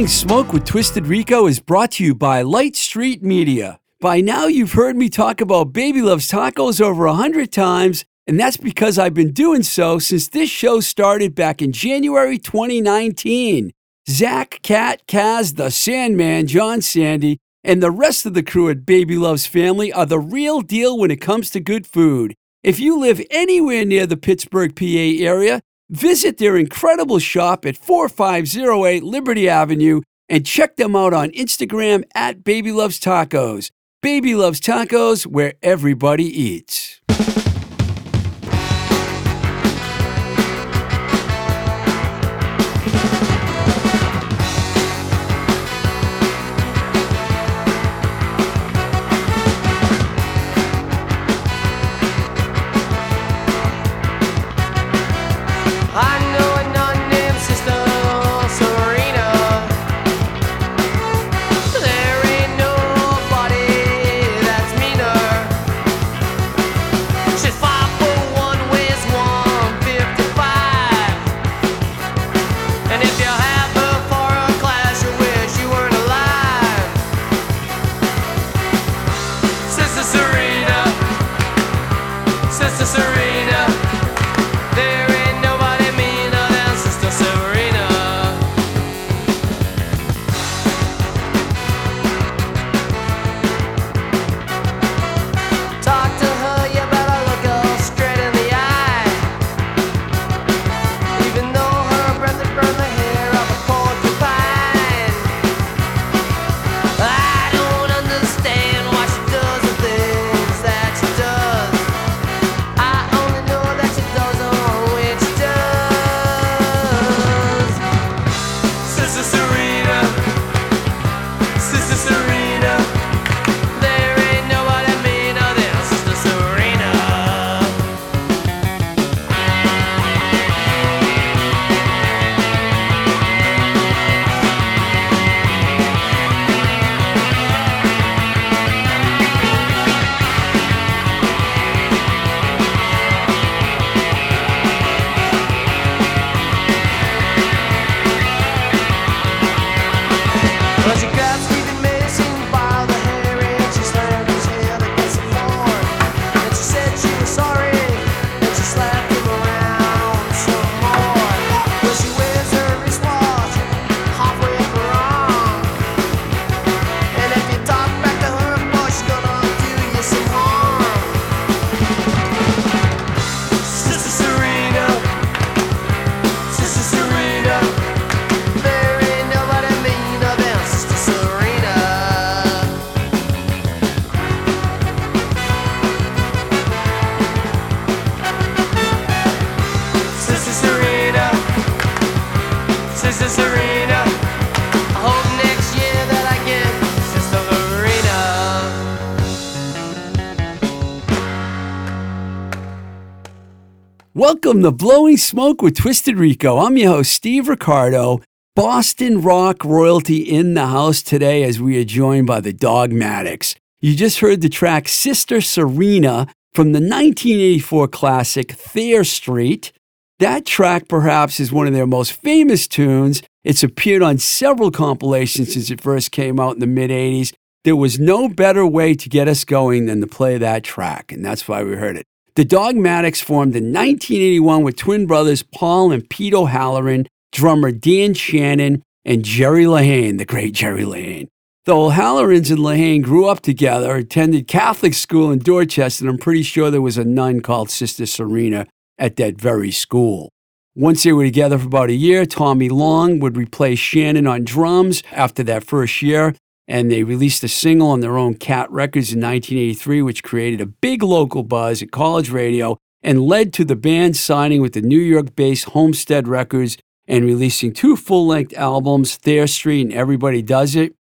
Blowing Smoke with Twisted Rico is brought to you by Light Street Media. By now, you've heard me talk about Baby Loves Tacos over a hundred times, and that's because I've been doing so since this show started back in January 2019. Zach, Cat, Kaz, the Sandman, John Sandy, and the rest of the crew at Baby Loves Family are the real deal when it comes to good food. If you live anywhere near the Pittsburgh, PA area, visit their incredible shop at 4508 Liberty Avenue and check them out on Instagram at Baby Loves Tacos. Baby Loves Tacos, where everybody eats. Welcome to Blowing Smoke with Twisted Rico. I'm your host, Steve Ricardo. Boston rock royalty in the house today as we are joined by the Dogmatics. You just heard the track Sister Serena from the 1984 classic Thayer Street. That track, perhaps, is one of their most famous tunes. It's appeared on several compilations since it first came out in the mid 80s. There was no better way to get us going than to play that track, and that's why we heard it. The Dogmatics formed in 1981 with twin brothers Paul and Pete O'Halloran, drummer Dan Shannon, and Jerry Lehane, the great Jerry Lehane. The O'Hallorans and Lehane grew up together, attended Catholic school in Dorchester, and I'm pretty sure there was a nun called Sister Serena at that very school. Once they were together for about a year, Tommy Long would replace Shannon on drums after that first year, and they released a single on their own Cat Records in 1983, which created a big local buzz at college radio and led to the band signing with the New York based Homestead Records and releasing two full length albums, Thayer Street and Everybody Does It.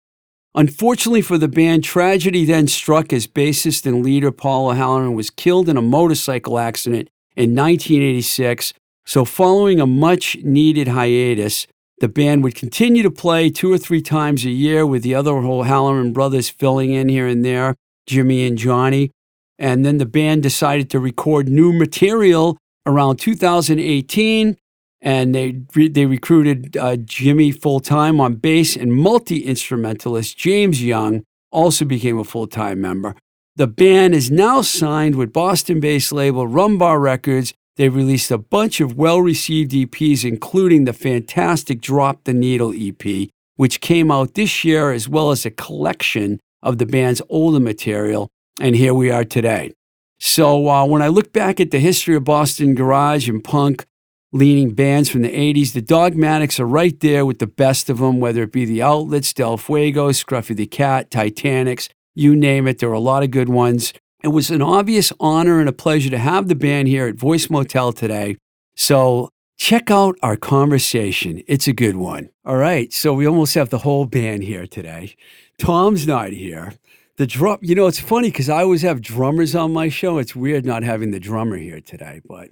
Unfortunately for the band, tragedy then struck as bassist and leader Paul O'Halloran was killed in a motorcycle accident in 1986. So, following a much needed hiatus, the band would continue to play two or three times a year with the other O'Halloran brothers filling in here and there, Jimmy and Johnny. And then the band decided to record new material around 2018. and they they recruited uh, Jimmy full time on bass, and multi instrumentalist James Young also became a full time member. The band is now signed with Boston based label Rumbar Records. They released a bunch of well received EPs, including the fantastic Drop the Needle EP, which came out this year, as well as a collection of the band's older material. And here we are today. So uh, when I look back at the history of Boston garage and punk leaning bands from the 80s, the Dogmatics are right there with the best of them, whether it be the Outlets, Del Fuego, Scruffy the Cat, Titanics, you name it. There are a lot of good ones. It was an obvious honor and a pleasure to have the band here at Voice Motel today. So check out our conversation. It's a good one. All right. So we almost have the whole band here today. Tom's not here. The drum, you know, it's funny because I always have drummers on my show. It's weird not having the drummer here today, but,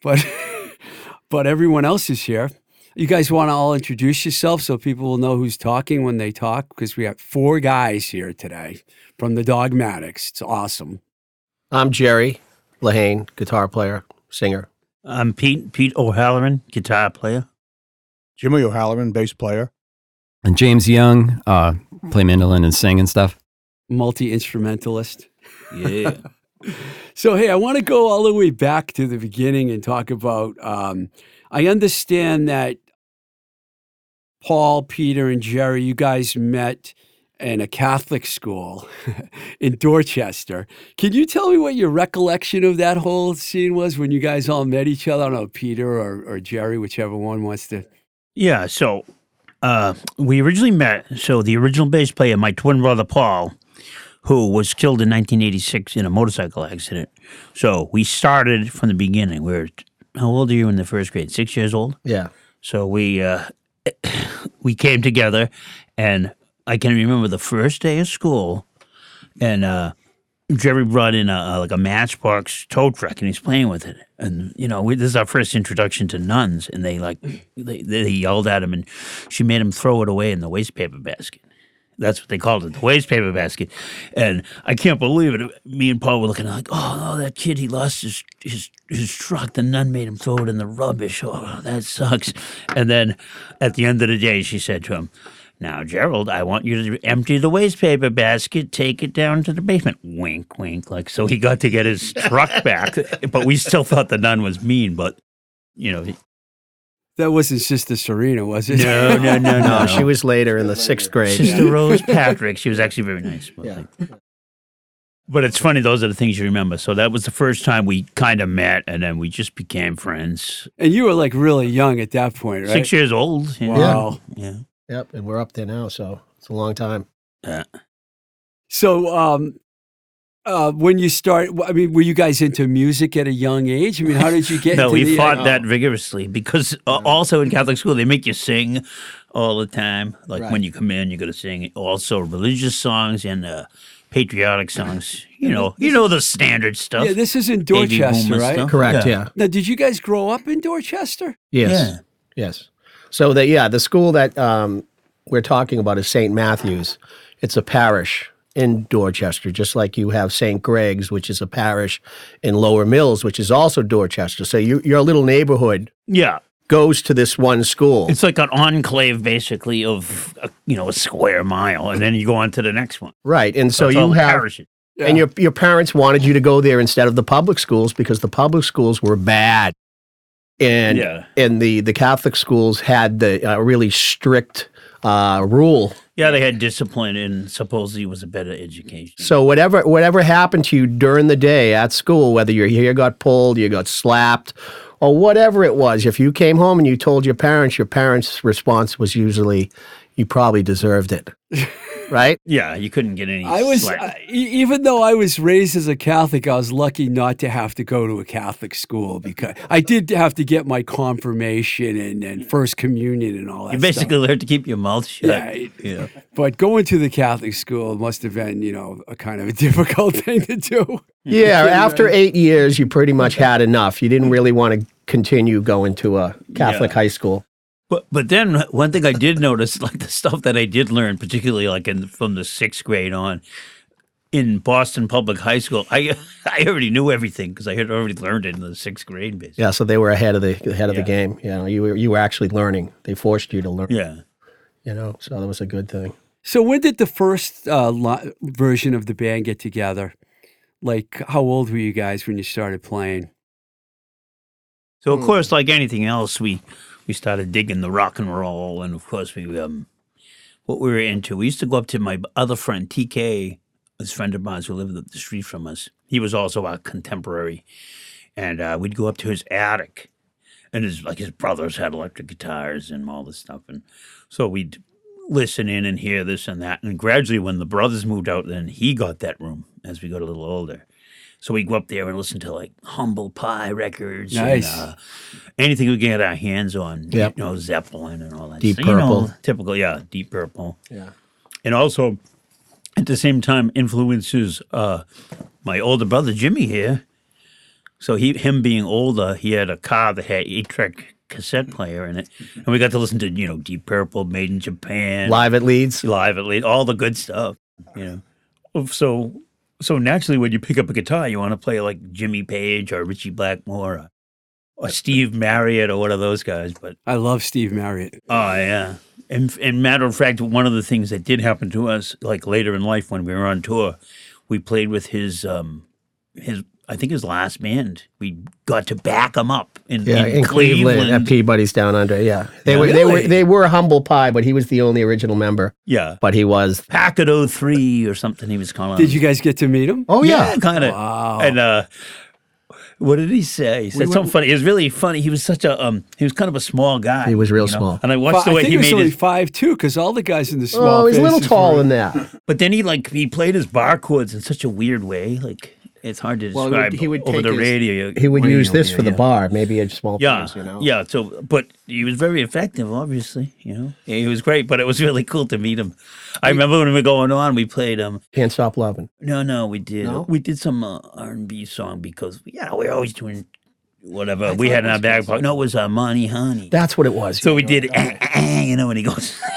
but, but everyone else is here. You guys want to all introduce yourself so people will know who's talking when they talk? Because we have four guys here today from the Dogmatics. It's awesome. I'm Jerry Lehane, guitar player, singer. I'm Pete Pete O'Halloran, guitar player. Jimmy O'Halloran, bass player. And James Young, uh, play mandolin and sing and stuff. Multi instrumentalist. Yeah. So, hey, I want to go all the way back to the beginning and talk about. Um, I understand that Paul, Peter, and Jerry, you guys met in a Catholic school in Dorchester. Can you tell me what your recollection of that whole scene was when you guys all met each other? I don't know, Peter or, or Jerry, whichever one wants to. yeah. So uh, we originally met. So the original bass player, my twin brother Paul, who was killed in 1986 in a motorcycle accident. So we started from the beginning. We were how old are you in the first grade? Six years old. Yeah. So we uh, we came together, and I can remember the first day of school, and uh, Jerry brought in a, like a Matchbox tow truck, and he's playing with it. And you know, we, this is our first introduction to nuns, and they like they, they yelled at him, and she made him throw it away in the waste paper basket. That's what they called it, the waste paper basket. And I can't believe it. Me and Paul were looking like, oh, that kid, he lost his, his, his truck. The nun made him throw it in the rubbish. Oh, that sucks. And then at the end of the day, she said to him, now, Gerald, I want you to empty the waste paper basket, take it down to the basement. Wink, wink. Like, so he got to get his truck back. But we still thought the nun was mean, but, you know, That wasn't Sister Serena, was it? no, no, no, no. No, she was later in the sixth grade. Sister Rose Patrick. She was actually very nice. But, Yeah. but it's funny; those are the things you remember. So that was the first time we kind of met, and then we just became friends. And you were like really young at that point, right? Six years old. Yeah. Wow. Yeah. Yep, and we're up there now, so it's a long time. Yeah. So, um, uh, when you start, I mean, were you guys into music at a young age? I mean, how did you get? no, into we the, fought uh, that vigorously because uh, also in Catholic school they make you sing all the time. Like when you come in, you got to sing. Also religious songs and uh, patriotic songs. You know, you know the standard stuff. Yeah, this is in Dorchester, right? stuff. Correct, Yeah. yeah. Now, did you guys grow up in Dorchester? Yes. Yeah. Yes. So that yeah, the school that um, we're talking about is St. Matthew's. It's a parish in Dorchester, just like you have St. Greg's, which is a parish in Lower Mills, which is also Dorchester. So you, your little neighborhood Yeah. goes to this one school. It's like an enclave, basically, of a, you know a square mile, and then you go on to the next one. right. And so you have parishes. and your your parents wanted you to go there instead of the public schools because the public schools were bad, and Yeah. and the the Catholic schools had the uh, really strict uh, rule. Yeah, they had discipline, and supposedly it was a better education. So whatever whatever happened to you during the day at school, whether your hair got pulled, you got slapped, or whatever it was, if you came home and you told your parents, your parents' response was usually, "You probably deserved it," right? yeah, you couldn't get any. I was, uh, e- even though I was raised as a Catholic, I was lucky not to have to go to a Catholic school because I did have to get my confirmation and, and first communion and all that. you stuff. basically learned to keep your mouth shut. Yeah, it- yeah. But going to the Catholic school must have been, you know, a kind of a difficult thing to do. Yeah. After eight years, you pretty much had enough. You didn't really want to continue going to a Catholic Yeah. high school. But but then one thing I did notice, like the stuff that I did learn, particularly like in from the sixth grade on, in Boston Public High School, I I already knew everything because I had already learned it in the sixth grade, basically. Yeah, so they were ahead of the ahead of Yeah. the game. You know, you were you were actually learning. They forced you to learn. Yeah. You know, so that was a good thing. So when did the first uh, li- version of the band get together? Like, how old were you guys when you started playing? So of course, like anything else, we we started digging the rock and roll, and of course, we um, what we were into. We used to go up to my other friend TK, this friend of mine who lived up the street from us. He was also our contemporary, and uh, we'd go up to his attic, and his like his brothers had electric guitars and all this stuff, and so we'd listen in and hear this and that, and gradually, when the brothers moved out, then he got that room as we got a little older. So we go up there and listen to like Humble Pie records, Nice. and, uh, anything we can get our hands on. Yep. You know, Zeppelin and all that. Deep stuff. You know, Purple. typical, yeah, Deep Purple. Yeah. And also, at the same time, influences uh, my older brother Jimmy here. So he, him being older, he had a car that had eight track cassette player in it, and we got to listen to you know Deep Purple, Made in Japan, Live at Leeds. live at Leeds all the good stuff you know so so naturally when you pick up a guitar you want to play like jimmy page or ritchie blackmore or, or steve marriott or one of those guys but I love Steve Marriott. oh yeah and, and matter of fact one of the things that did happen to us like later in life when we were on tour we played with his um his i think his last band we got to back him up in, Yeah, in, Cleveland, at Peabody's down under. Yeah, they were they were they were humble pie, but he was the only original member. yeah But he was. packet 03 or something he was calling Did you guys get to meet him? Oh yeah, kind of. Wow. And uh, what did he say? He said something funny. It was really funny. He was such a um, he was kind of a small guy. He was real you know? small. And I watched the I way think he he was made only his. five two because all the guys in the small. Oh, he's a little faces taller were- than that. But then he like he played his bar chords in such a weird way. Like it's hard to Well, he would- describe he would over take the his- radio. He would use radio this for the yeah. bar, maybe a small Yeah, piece, you know. yeah. So, but he was very effective. Obviously, you know, he was great. But it was really cool to meet him. I remember when we were going on, we played um. Can't stop loving. No, no, we did. No? We did some uh, R and B song because you know we're always doing whatever we had in our back pocket. No, it was uh, Money Honey. That's what it was. So we did, "Ah, ah, ah," you know, and he goes.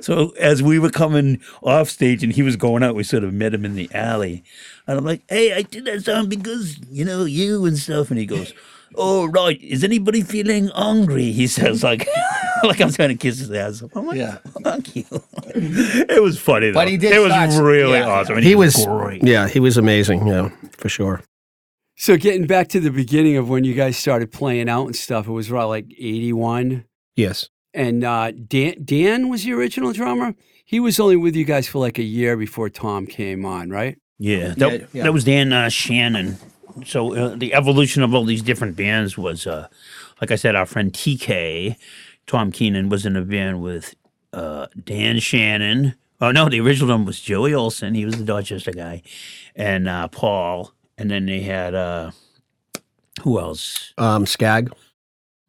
so as we were coming off stage and he was going out, we sort of met him in the alley, and I'm like, "Hey, I did that song because you know you and stuff." And he goes, "Oh right, is anybody feeling hungry?" He says, like, like I'm trying to kiss his ass. I'm like, Yeah. "Fuck you." it was funny, though. But he did It was such- really yeah. awesome. and he was great. Yeah, he was amazing. Yeah, for sure. So getting back to the beginning of when you guys started playing out and stuff, it was around like eighty one. Yes. And uh, Dan Dan was the original drummer. He was only with you guys for like a year before Tom came on, right? Yeah, that, Yeah, yeah. that was Dan uh, Shannon. So uh, the evolution of all these different bands was, uh, like I said, our friend TK, Tom Keenan, was in a band with uh, Dan Shannon. Oh no, the original one was Joey Olson. He was the Dorchester guy, and uh, Paul. And then they had uh, who else? Um, Skag.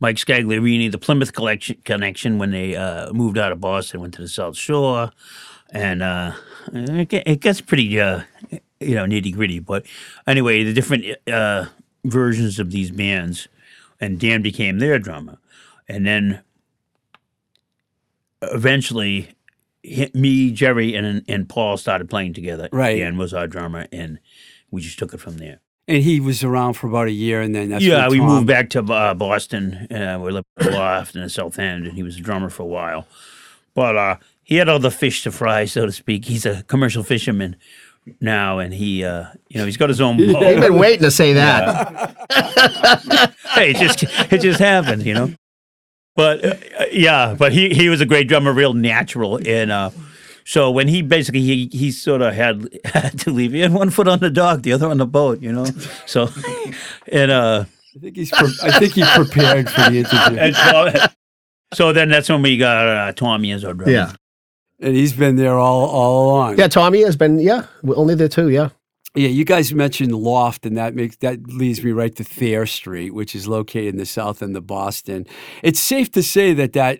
Mike Scagliarini, the Plymouth collection, connection, when they uh, moved out of Boston, went to the South Shore, and uh, it, gets pretty, uh, you know, nitty gritty. But anyway, the different uh, versions of these bands, and Dan became their drummer, and then eventually, me, Jerry, and and Paul started playing together. Right. Dan was our drummer, and we just took it from there. And he was around for about a year, and then that's yeah, when we Tom- moved back to uh, Boston. Uh, we lived in loft in the South End, and he was a drummer for a while. But uh, he had all the fish to fry, so to speak. He's a commercial fisherman now, and he, uh, you know, he's got his own boat. They've been waiting to say that. hey, it just it just happened, you know. But uh, uh, yeah, but he he was a great drummer, real natural, and uh, so when he basically he he sort of had had to leave. He had one foot on the dock, the other on the boat, you know. So and uh. I think he's. Pre- I think he prepared for the interview, And so, so then that's when we got uh, Tommy as our drummer. Yeah. and he's been there all all along. Yeah, Tommy has been, yeah, only the two, yeah. Yeah, you guys mentioned Loft, and that makes that leads me right to Thayer Street, which is located in the south end of Boston. It's safe to say that that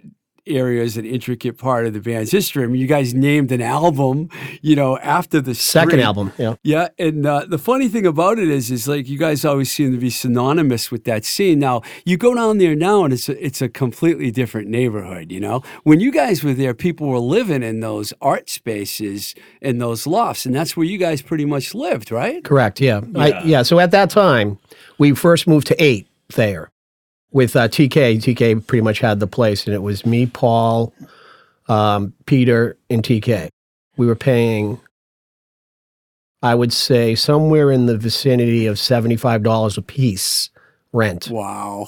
areas an intricate part of the band's history. I mean, you guys named an album, you know, after the Second street. album. Yeah. Yeah, and uh, the funny thing about it is, is like you guys always seem to be synonymous with that scene. Now you go down Thayer now, and it's a, it's a completely different neighborhood. You know, when you guys were there, people were living in those art spaces and those lofts, and that's where you guys pretty much lived, right? Correct. Yeah. I, yeah. So at that time, we first moved to eight there with uh, TK. TK pretty much had the place, and it was me, Paul, um, Peter, and TK. We were paying, I would say, somewhere in the vicinity of seventy-five dollars a piece rent. Wow.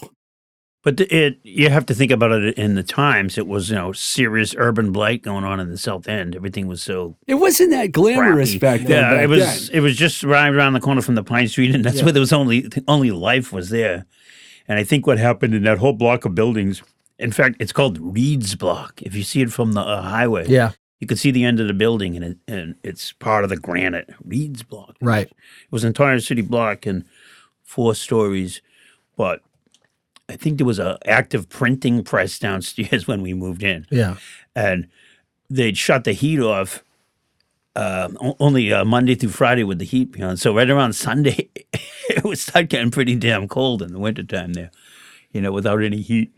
But it, you have to think about it in the times. It was, you know, serious urban blight going on in the South End. Everything was so It wasn't that glamorous crappy. back then. Yeah, back it was. then. It was just right around the corner from the Pine Street, and that's where there was only only life was there. And I think what happened in that whole block of buildings. In fact, it's called Reed's Block. If you see it from the uh, highway, Yeah. you can see the end of the building, and it, and it's part of the granite Reed's Block. Right. It was an entire city block and four stories, but I think there was a active printing press downstairs when we moved in, Yeah. and they'd shut the heat off uh, only uh, Monday through Friday with the heat on. So right around Sunday, it would start getting pretty damn cold in the wintertime there, you know, without any heat.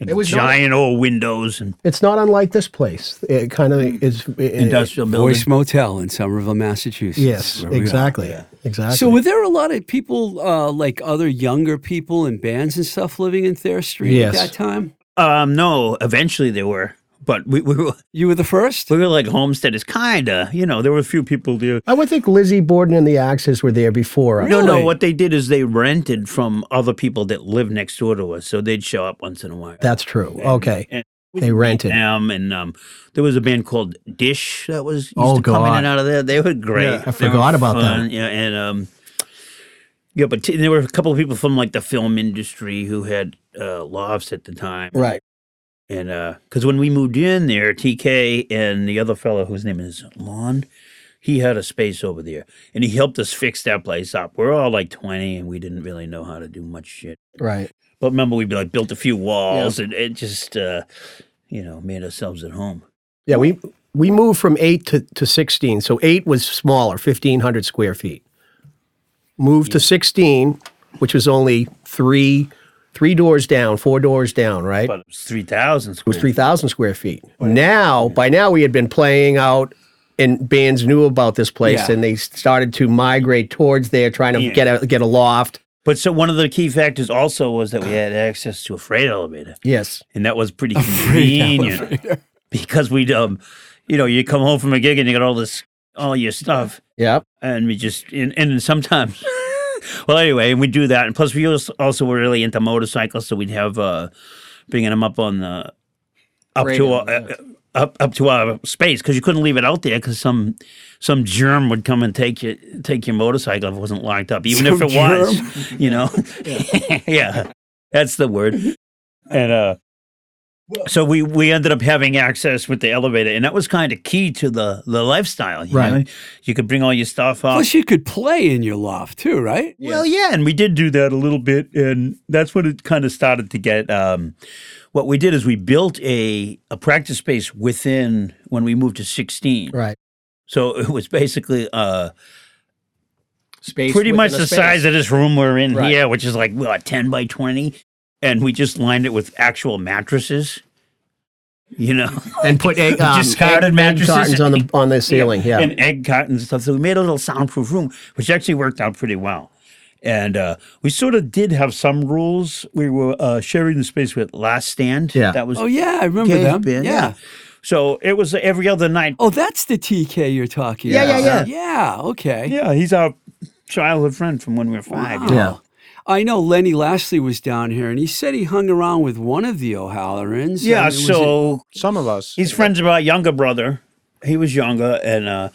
And It was not- giant old windows and It's not unlike this place. It kind of is. it- industrial building. Voice Motel in Somerville, Massachusetts. Yes. where we are. Exactly. Exactly. So were there a lot of people, uh, like other younger people and bands and stuff, living in Thayer Street Yes. at that time? Um, no, eventually there were, but we, we were You were the first. we were like homesteaders, kinda. You know, there were a few people there. I would think Lizzie Borden and the Axes were there before. us. No, no. Really? What they did is they rented from other people that lived next door to us, so they'd show up once in a while. That's true. Okay. And They rented. them, and um, there was a band called Dish that was used Oh, to come in and out of there. They were great. Yeah, I They forgot about them. fun, Yeah, and um, yeah, but t- there were a couple of people from like the film industry who had uh, lofts at the time. Right. And uh, because when we moved in there, TK and the other fellow whose name is Lon, he had a space over there, and he helped us fix that place up. We're all like twenty, and we didn't really know how to do much shit. Right. But remember, we like built a few walls, and it just, uh, you know, made ourselves at home. Yeah, we we moved from eight to, to sixteen. So eight was smaller, fifteen hundred square feet. Moved to sixteen, which was only three three doors down, four doors down, right? But it was three thousand it was square. three thousand square feet. Now, by now, we had been playing out, and bands knew about this place, Yeah. and they started to migrate towards there, trying to Yeah. get a get a loft. But so one of the key factors also was that we had access to a freight elevator, Yes, and that was pretty freight convenient because we'd, um, you know, you come home from a gig and you got all this, all your stuff. yep, and we just and, and sometimes well anyway and we do that and plus we als- also were really into motorcycles so we'd have uh bringing them up on the up Right to uh, up up to our space because you couldn't leave it out there because some some germ would come and take you take your motorcycle if it wasn't locked up even if Some it was you know? Yeah. That's the word. And uh so we we ended up having access with the elevator and that was kind of key to the the lifestyle you Right. know? you could bring all your stuff up Plus, you could play in your loft too, right? well, yeah, and we did do that a little bit, and that's when it kind of started to get. Um, what we did is we built a a practice space within when we moved to sixteen. right. So it was basically uh, Space pretty much a the space. size of this room we're in Right. here, which is like what ten by twenty, and we just lined it with actual mattresses. You know, and put egg, um, Discarded egg, egg mattresses. on the on the ceiling. Yeah, and egg cartons and stuff. So we made a little soundproof room, which actually worked out pretty well. And uh, we sort of did have some rules. We were uh, sharing the space with Last Stand. Yeah. that was Oh yeah, I remember Gabe's them. band, yeah. So it was every other night. Oh, that's the TK you're talking Yeah, yeah, about. yeah. Yeah, okay. Yeah, he's our childhood friend from when we were five. Wow. Yeah. I know Lenny Lashley was down here, and he said he hung around with one of the O'Hallorans. Yeah, and it was so Some of us. he's friends with our younger brother. He was younger, and uh,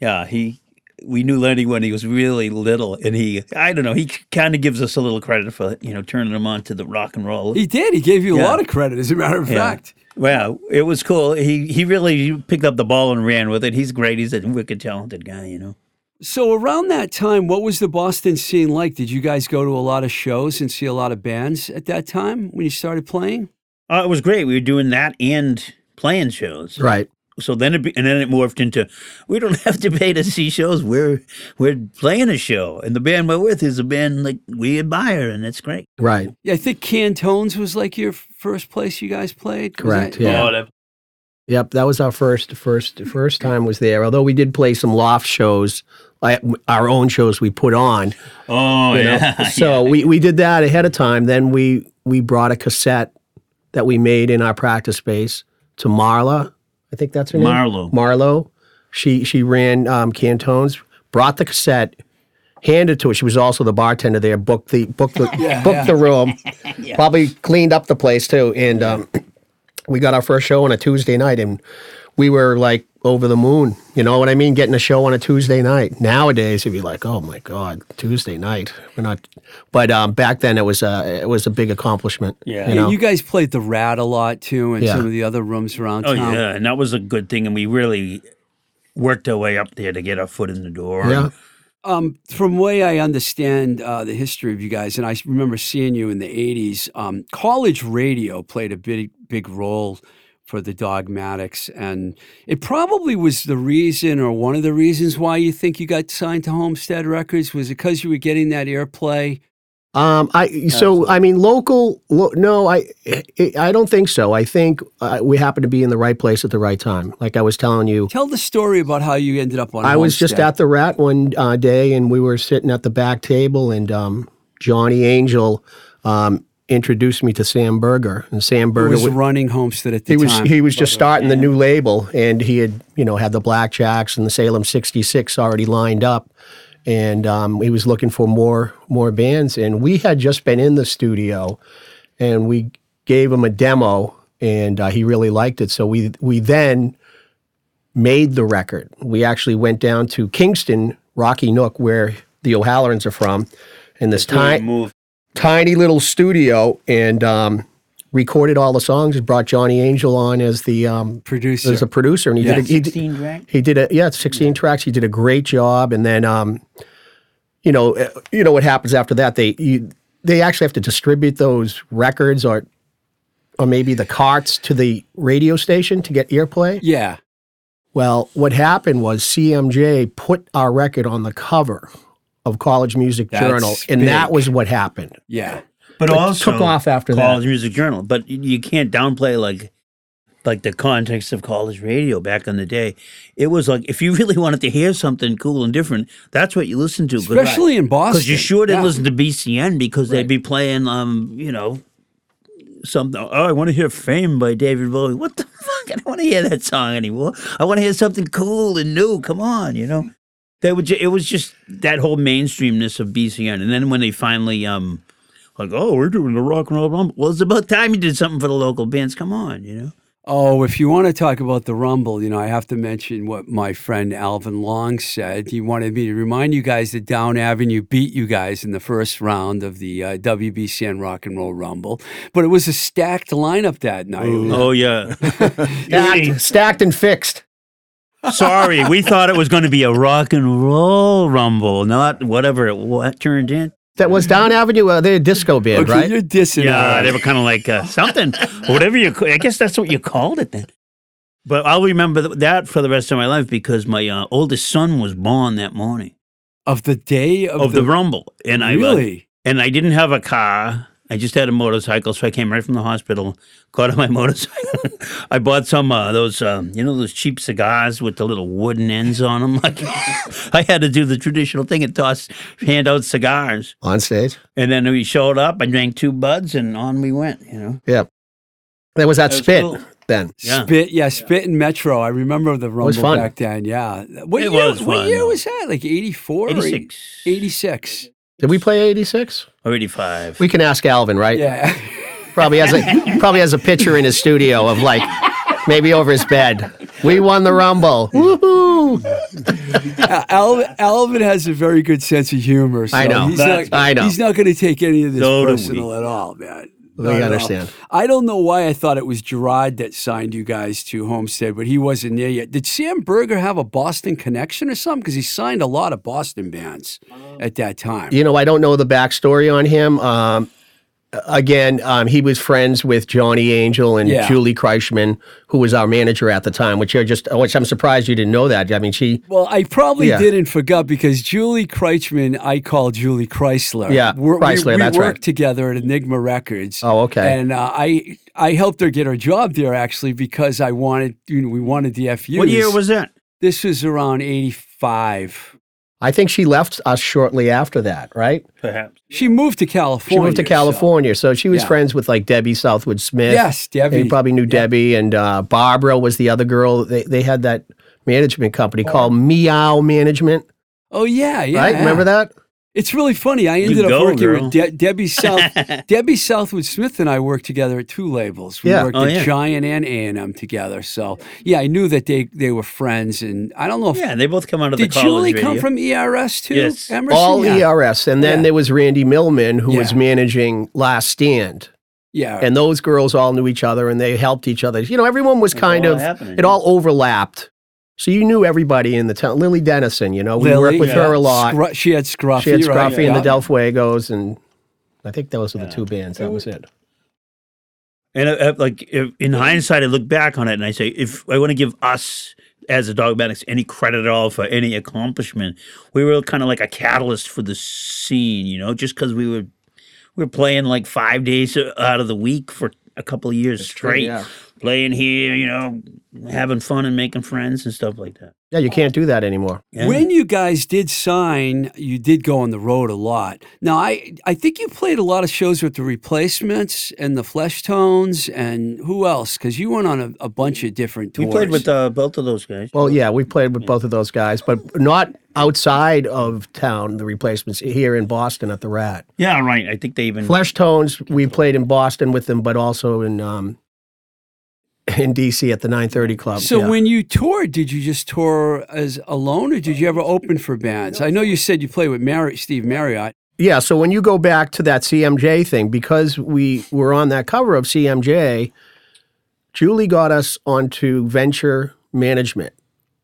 yeah, he. We knew Lenny when he was really little, and he, I don't know, he kind of gives us a little credit for, you know, turning him on to the rock and roll. he did. He gave you a lot of credit, as a matter of Yeah. fact. Well, it was cool. He he really picked up the ball and ran with it. He's great. He's a wicked talented guy, you know. So around that time, what was the Boston scene like? Did you guys go to a lot of shows and see a lot of bands at that time when you started playing? Uh, it was great. We were doing that and playing shows. Right. So then it be, and then it morphed into we don't have to pay to see shows. We're we're playing a show, and the band we're with is a band like we admire, and it's great. Right. Yeah, I think Cantones was like your first place you guys played. Correct, that- yeah. Oh, that- Yep, that was our first first first time was there. Although we did play some loft shows, like our own shows we put on. oh you know. yeah. So we, we did that ahead of time. Then we we brought a cassette that we made in our practice space to Marla. I think that's her name. Marlo. Marlo. She she ran um, Cantones. Brought the cassette. Handed to her. She was also the bartender there. Booked the booked the booked the room. Probably cleaned up the place too. And um, we got our first show on a Tuesday night, and we were like over the moon. You know what I mean? Getting a show on a Tuesday night. Nowadays, it'd be like, oh my god, Tuesday night. We're not. But um, back then, it was a it was a big accomplishment. Yeah. you Yeah, you guys played the Rat a lot too, and Yeah. some of the other rooms around Oh town. yeah, and that was a good thing, and we really worked our way up there to get our foot in the door. yeah. Um, from way I understand uh, the history of you guys, and I remember seeing you in the '80s. Um, college radio played a big, big role for the Dogmatics, and it probably was the reason, or one of the reasons, why you think you got signed to Homestead Records. Was it because you were getting that airplay? Um, I so I mean local. Lo, no, I I don't think so. I think uh, we happened to be in the right place at the right time. Like I was telling you, Tell the story about how you ended up on. I was just at the Rat one uh, day, and we were sitting at the back table, and um, Johnny Angel um, introduced me to Sam Berger, and Sam Berger was wa- running Homestead at the he was time. he was just starting the new label, and he had you know had the Blackjacks and the Salem '66 already lined up, and um, he was looking for more more bands, and we had just been in the studio, and we gave him a demo, and uh, he really liked it, so we we then made the record. We actually went down to Kingston, Rocky Nook, where the O'Hallorans are from, in this time move. Tiny little studio and um, recorded all the songs. And Brought Johnny Angel on as the um, producer. as a producer, and he Yeah. did a, he, did- Sixteen track. he did a yeah, it's sixteen tracks. He did a great job, and then um, you know uh, you know what happens after that? They you, they actually have to distribute those records or or maybe the carts to the radio station to get airplay. yeah. Well, what happened was CMJ put our record on the cover of College Music That's Journal, and that was what happened. Yeah. But But also took off after that. College Music Journal. But you can't downplay like like the context of college radio back in the day. It was like if you really wanted to hear something cool and different, that's what you listened to. Especially in Boston. because you sure didn't Yeah. listen to BCN because Right. they'd be playing, um, you know, something. Oh, I want to hear "Fame" by David Bowie. What the fuck? I don't want to hear that song anymore. I want to hear something cool and new. Come on, you know. They would. Ju- it was just that whole mainstreamness of BCN, and then when they finally, um, like, oh, we're doing the rock and roll rumble. Well, it's about time you did something for the local bands. Come on, you know. Oh, if you want to talk about the Rumble, you know, I have to mention what my friend Alvin Long said. He wanted me to remind you guys that Down Avenue beat you guys in the first round of the uh, WBCN Rock and Roll Rumble, but it was a stacked lineup that night. It Oh yeah. Stacked, stacked and fixed. Sorry, we thought it was going to be a rock and roll rumble, not whatever it what turned in. That was Down Avenue. Uh, they're a disco band, okay, right? you're dissing. Yeah, us. they were kind of like uh, something, whatever you. ca- I guess that's what you called it then. But I'll remember that for the rest of my life because my uh, oldest son was born that morning of the day of, of the, rumble, and I uh, really. and I didn't have a car. I just had a motorcycle, so I came right from the hospital, got on my motorcycle. I bought some uh, those, um, you know, those cheap cigars with the little wooden ends on them. Like I had to do the traditional thing and toss, hand out cigars. On stage. And then we showed up. I drank two buds, and on we went. You know, Yeah. There was at That was Spit cool. then. Yeah. Spit, yeah, Spit in Metro. I remember the Rumble was fun. back then. Yeah, what It year, was What fun, year was that? Like eighty four, eighty six, eighty six. Did we play 86? or eighty five. We can ask Alvin, right? Yeah. Probably has a probably has a picture in his studio of like maybe over his bed. We won the Rumble. Woohoo! Alvin, Alvin has a very good sense of humor. So I know. He's That's- not, I know. He's not going to take any of this So personal at all, man. We Not at all. understand. I don't know why I thought it was Gerard that signed you guys to Homestead, but he wasn't there yet. Did Sam Berger have a Boston connection or something? Because he signed a lot of Boston bands at that time. You know, I don't know the backstory on him. Um, again, um, he was friends with Johnny Angel and Yeah. Julie Kreischman, who was our manager at the time. Which you're just, which I'm surprised you didn't know that. I mean, she. Well, I probably Yeah. didn't forget because Julie Kreitzman, I call Julie Chrysler. Yeah, We're- we, we that's worked right. together at Enigma Records. Oh, okay. And uh, I I helped her get her job there actually because I wanted you know we wanted the FU. What year was that? this? Was around eighty five. I think she left us shortly after that, right? Perhaps. She moved to California. She moved to California, so, she was Yeah. friends with like Debbie Southwood Smith. Yes, Debbie. you probably knew Debbie and uh, Barbara was the other girl. They they had that management company called Meow Management, oh yeah, yeah. right? Remember that? It's really funny. I ended up go, working girl. with De- Debbie South. Debbie Southwood Smith and I worked together at two labels. We Yeah. worked Oh, at yeah. Giant and A and M together. So yeah, I knew that they they were friends. And I don't know if Yeah, they both come out of did the college Julie come from ERS too? Yes. Emerson? All yeah. ERS, and then Yeah. there was Randy Millman, who was managing Last Stand. Yeah. and those girls all knew each other and they helped each other. You know, everyone was kind of happening, it all overlapped. So you knew everybody in the town. Lily Dennison, you know, we Lily, worked with her a lot. Scru- she had Scruffy. she had right? Scruffy and the Yeah. Del Fuegos, and I think those were the two bands. That was it. And uh, uh, like if, in hindsight, I look back on it and I say, if I want to give us as the Dogmatics any credit at all for any accomplishment, we were kind of like a catalyst for the scene, you know, just because we were we were playing like five days out of the week for a couple of years straight, yeah. Playing here, you know, having fun and making friends and stuff like that. Yeah, you can't do that anymore. Yeah. When you guys did sign, you did go on the road a lot. Now, I I think you played a lot of shows with the Replacements and the Flesh Tones and who else? Because you went on a, a bunch of different tours. we played with uh, both of those guys. Well, yeah, we played with both of those guys, but not outside of town. The replacements here in Boston at the Rat. yeah, right. I think they even Flesh Tones, we played in Boston with them, but also in um, in DC at the 930 Club. So yeah. when you toured, did you just tour as alone, or did you ever open for bands? I know you said you played with Mary, Steve Marriott. Yeah, so when you go back to that CMJ thing, because we were on that cover of CMJ, Julie got us onto venture management.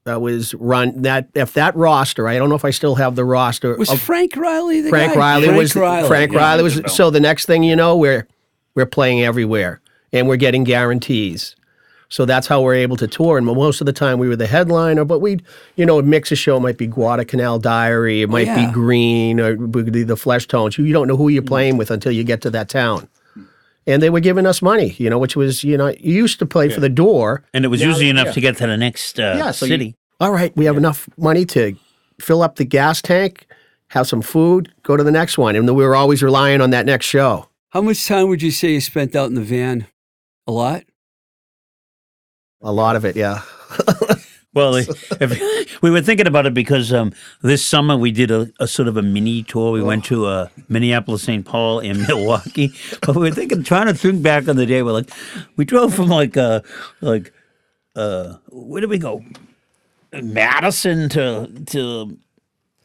That was run that if that roster, I don't know if I still have the roster. Was Frank Riley the Frank guy? Riley Frank was Riley. Frank yeah. Riley was so the next thing you know, we're we're playing everywhere and we're getting guarantees. So that's how we're able to tour. And most of the time we were the headliner, but we'd, you know, mix a show It might be Guadalcanal Diary, it might Oh, yeah. be Green or it would be the Flesh Tones. You, you don't know who you're playing with until you get to that town. And they were giving us money, you know, which was, you know, you used to play for the door. and it was usually enough to get to the next uh, Yeah, so you- city. All right, we have enough money to fill up the gas tank, have some food, go to the next one. And we were always relying on that next show. How much time would you say you spent out in the van? A lot. A lot of it, yeah. Well, if, we were thinking about it because um, this summer we did a, a sort of a mini tour. We went to uh, Minneapolis, St. Paul, and Milwaukee. But we were thinking, trying to think back on the day. We're like, we drove from like uh, like uh, where did we go? Madison to to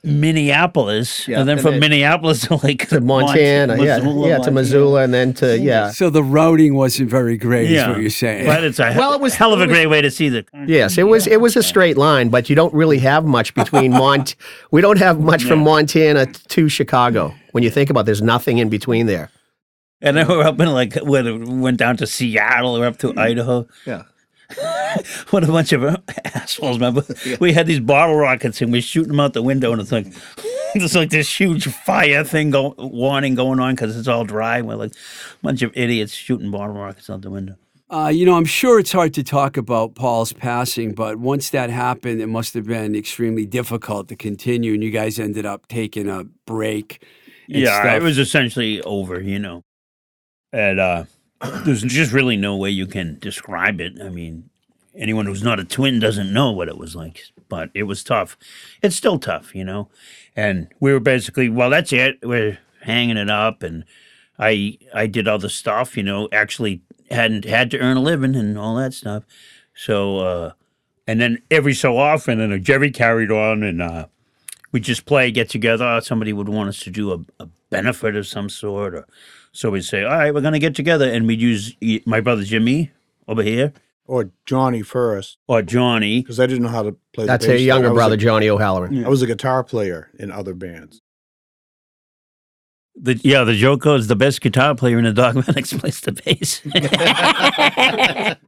Minneapolis, Yeah, and then and from Minneapolis to like to Montana, yeah, yeah, to Missoula, and then to yeah, So the routing wasn't very great, Yeah, is what you're saying. But it's a Well, it was- hell of a was- great way to see the. yes, it was it was a straight line, but you don't really have much between Mont. we don't have much from Montana to Chicago. When you think about, it, there's nothing in between there. And then we're up in like when we went down to Seattle, we're up to mm-hmm. Idaho. Yeah. What a bunch of assholes, man! But We had these bottle rockets and we shooting them out the window, and it's like it's like this huge fire thing go, warning going on because it's all dry. We're like a bunch of idiots shooting bottle rockets out the window. Uh, you know, I'm sure it's hard to talk about Paul's passing, but once that happened, it must have been extremely difficult to continue, and you guys ended up taking a break. yeah, stuff. it was essentially over, you know. And uh, there's just really no way you can describe it. I mean, anyone who's not a twin doesn't know what it was like, but it was tough. It's still tough, you know. And we were basically, well, that's it. We're hanging it up, and I I did other stuff, you know. Actually, hadn't had to earn a living and all that stuff. So, uh, and then every so often, and Jerry carried on, and uh, we just play, get together. Somebody would want us to do a, a benefit of some sort, or so we'd say, "All right, we're gonna get together," and we'd use e- my brother Jimmy over here Or Johnny first, or Johnny. because I didn't know how to play That's the a bass. younger I was brother, A, Johnny O'Halloran. I was a guitar player in other bands. The, yeah, the Joko is the best guitar player in the Dogmatics plays the bass.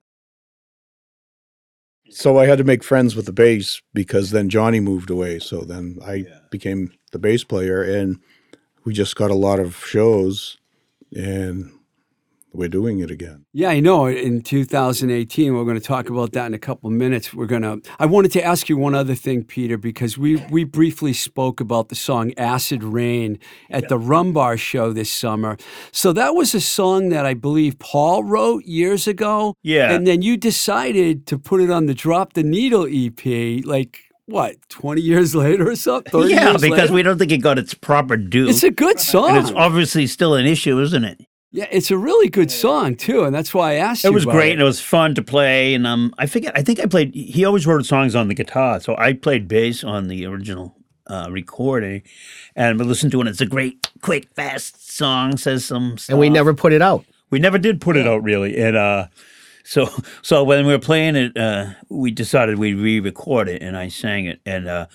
So I had to make friends with the bass because then Johnny moved away. So then I became the bass player, and we just got a lot of shows, and we're doing it again. Yeah, I know. In 2018, we're going to talk about that in a couple of minutes. We're going to. I wanted to ask you one other thing, Peter, because we we briefly spoke about the song "Acid Rain" at the Rumbar show this summer. So that was a song that I believe Paul wrote years ago. Yeah. and then you decided to put it on the Drop the Needle EP, like what, 20 years later or something? 30 yeah, years because later? we don't think it got its proper due. It's a good song. and it's obviously still an issue, isn't it? yeah, it's a really good song too, and that's why I asked you. It was about great it. and it was fun to play. And um, I forget. I think I played. He always wrote songs on the guitar, so I played bass on the original uh, recording, and we listened to it. and It's a great, quick, fast song. Says some, stuff. And we never put it out. we never did put it out really. And uh, so so when we were playing it, uh, we decided we'd re-record it, and I sang it, and uh,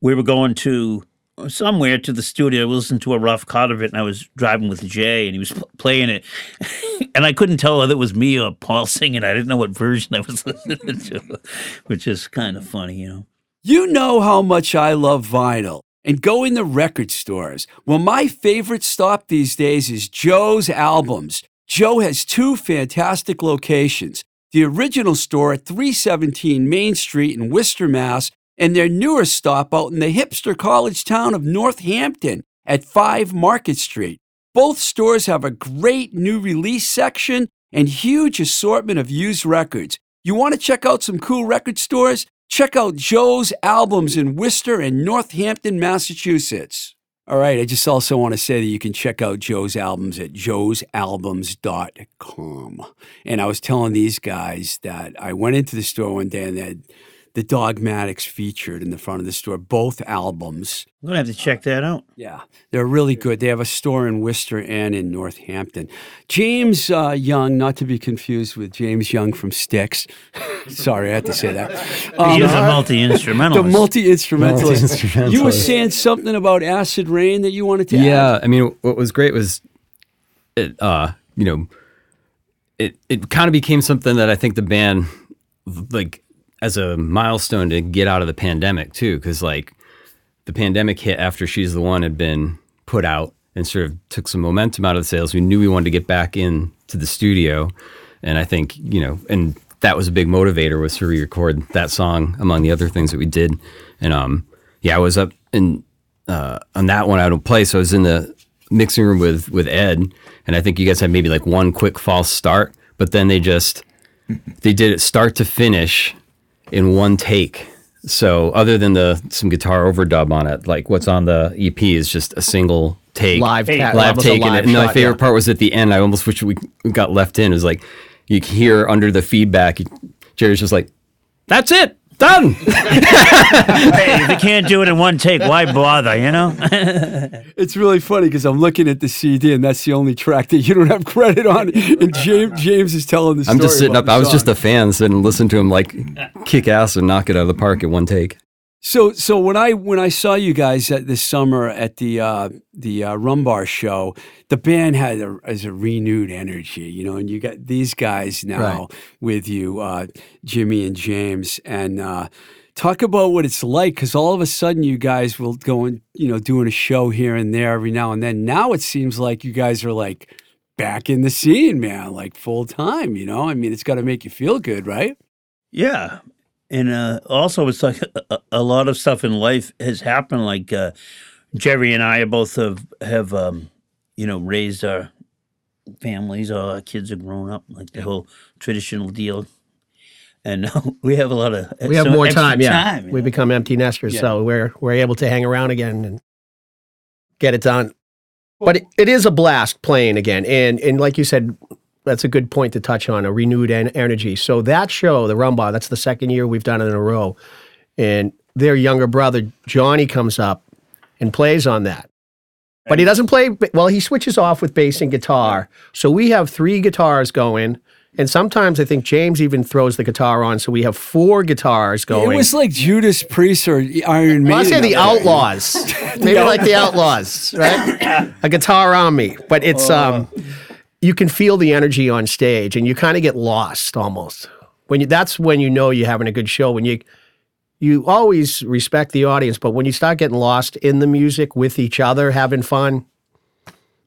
we were going to somewhere to the studio. We listened to a rough cut of it, and I was driving with Jay, and he was pl- playing it, and I couldn't tell whether it was me or Paul singing. I didn't know what version I was listening to, which is kind of funny, you know. You know how much I love vinyl and go in the record stores. Well, my favorite stop these days is Joe's Albums. Joe has two fantastic locations the original store at 317 Main Street in Worcester, Mass., and their newer stop out in the hipster college town of Northampton at 5 Market Street. Both stores have a great new release section and huge assortment of used records. You want to check out some cool record stores? Check out Joe's albums in Worcester and Northampton, Massachusetts. All right, I just also want to say that you can check out Joe's albums at joe'salbums.com. And I was telling these guys that I went into the store one day and they had the Dogmatics featured in the front of the store, both albums. I'm gonna have to check that out. Yeah, they're really good. They have a store in Worcester and in Northampton. James uh, Young, not to be confused with James Young from Styx. Sorry, I had to say that. Um, he is a multi instrumentalist. the instrumentalist. multi instrumentalist. You were saying something about Acid Rain that you wanted to Yeah, add? I mean, what was great was it. Uh, you know, it it kind of became something that I think the band like as a milestone to get out of the pandemic too, because like the pandemic hit after She's the One had been put out and sort of took some momentum out of the sales. We knew we wanted to get back in to the studio, and I think you know, and that was a big motivator was to re-record that song among the other things that we did. And um, yeah, I was up in uh, on that one I don't play, so I was in the mixing room with with Ed, and I think you guys had maybe like one quick false start, but then they just they did it start to finish in one take. So other than the some guitar overdub on it, like what's on the EP is just a single take, Live ta- that live take. live and and my favorite yeah. part was at the end. I almost wish we got left in. It was like you could hear under the feedback, Jerry's just like, "That's it, done." hey, if you can't do it in one take, why bother? You know. It's really funny because I'm looking at the CD and that's the only track that you don't have credit on. And James, James is telling the story. I'm just sitting up. I was just a fan sitting and listening to him like kick ass and knock it out of the park at one take. So, so when I when I saw you guys at this summer at the uh, the uh, Rumbar show, the band had a, as a renewed energy, you know, and you got these guys now with you, uh, Jimmy and James, and uh, talk about what it's like because all of a sudden you guys will go and you know doing a show here and there every now and then. Now it seems like you guys are like back in the scene, man, like full time. You know, I mean, it's got to make you feel good, right? Yeah. And uh, also, it's like a, a lot of stuff in life has happened. Like uh, Jerry and I both have have um, you know raised our families. All our kids are grown up, like the whole traditional deal. And now we have a lot of We have more time. Yeah, time, we know? become empty nesters, Yeah. so we're we're able to hang around again and get it done. But it, it is a blast playing again, and and like you said, that's a good point to touch on a renewed en- energy. So that show, the Rumbar, that's the second year we've done it in a row, and their younger brother Johnny comes up and plays on that. But he doesn't play. Well, he switches off with bass and guitar. So we have three guitars going, And sometimes I think James even throws the guitar on, so we have four guitars going. It was like Judas Priest or Iron Maiden. Well, I'll say the. Outlaws. Maybe like the Outlaws, right? A guitar on me, but it's um, you can feel the energy on stage, and you kind of get lost almost. When you, that's when you know you're having a good show. When you you always respect the audience, but when you start getting lost in the music with each other, having fun,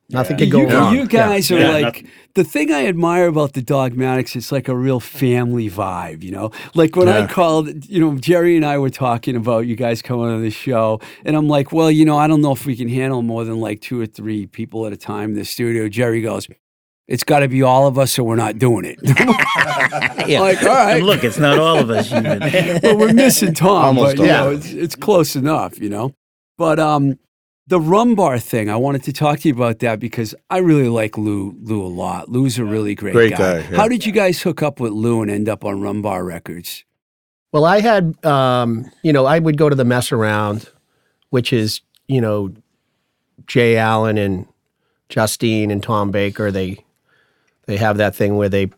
nothing can go you, wrong. you guys are Yeah, like nothing- the thing I admire about the Dogmatics. It's like a real family vibe, you know. Like when I called, you know, Jerry and I were talking about you guys coming on the show, and I'm like, well, you know, I don't know if we can handle more than like two or three people at a time in the studio. Jerry goes, "It's got to be all of us, or we're not doing it." Yeah. like, all right, And look, it's not all of us. even. well, we're missing Tom, Almost but you all. know, it's, it's close enough, you know. But um, the Rumbar thing, I wanted to talk to you about that because I really like Lou Lou a lot. Lou's a really great, Great guy. guy, yeah. How did you guys hook up with Lou and end up on Rumbar Records? Well, I had, um, you know, I would go to the mess around, which is, you know, Jay Allen and Justine and Tom Baker. They they have that thing where they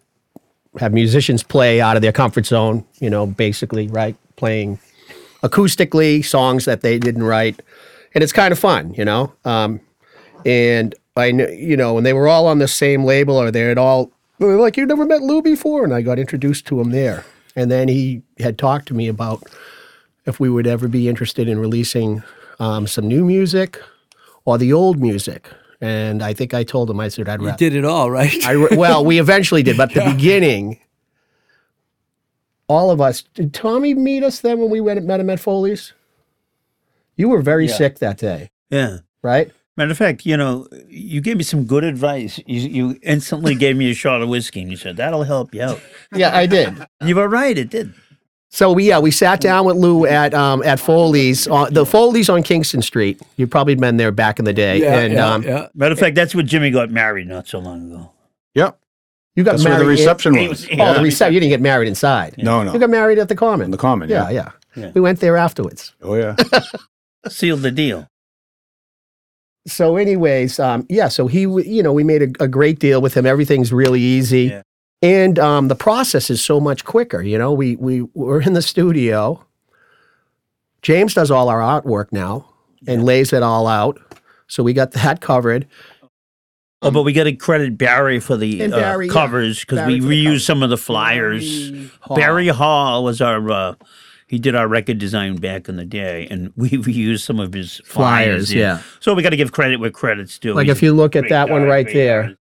have musicians play out of their comfort zone, you know, basically, right? Playing acoustically songs that they didn't write, and it's kind of fun, you know. Um, and I, kn- you know, when they were all on the same label, or they had all they were like, "You never met Lou before," and I got introduced to him there. And then he had talked to me about if we would ever be interested in releasing um, some new music or the old music. And I think I told him, I said, I'd You rather. did it all, right? I re- well, we eventually did, but the beginning, all of us. Did Tommy meet us then when we went met him at Foley's? You were very sick that day, yeah. right? Matter of fact, you know, you gave me some good advice. You, you instantly gave me a shot of whiskey, and you said that'll help you out. Yeah, I did. You were right; it did. So we yeah we sat down with Lou at um, at Foley's uh, the Foley's on Kingston Street. You've probably been there back in the day, yeah, and yeah, um, yeah. Matter of fact, that's where Jimmy got married not so long ago. Yep. you got That's where married. the reception He was. was- oh, the reception. You didn't get married inside. No, no. You got married at the Common. the common, yeah, yeah. yeah, Yeah. We went there afterwards. Oh, yeah. Sealed the deal. So, anyways, um, yeah. So he, w- you know, we made a, a great deal with him. Everything's really easy, Yeah. And um, the process is so much quicker. You know, we we we're in the studio. James does all our artwork now and lays it all out. So we got that covered. Oh, but we got to credit Barry for the uh, Barry, covers because Barry we reused some of the flyers. Hall. Barry Hall was our. Uh, he did our record design back in the day, and we reused some of his flyers. Flyers, yeah. So we got to give credit where credit's due. Like He's if you look at that one right there.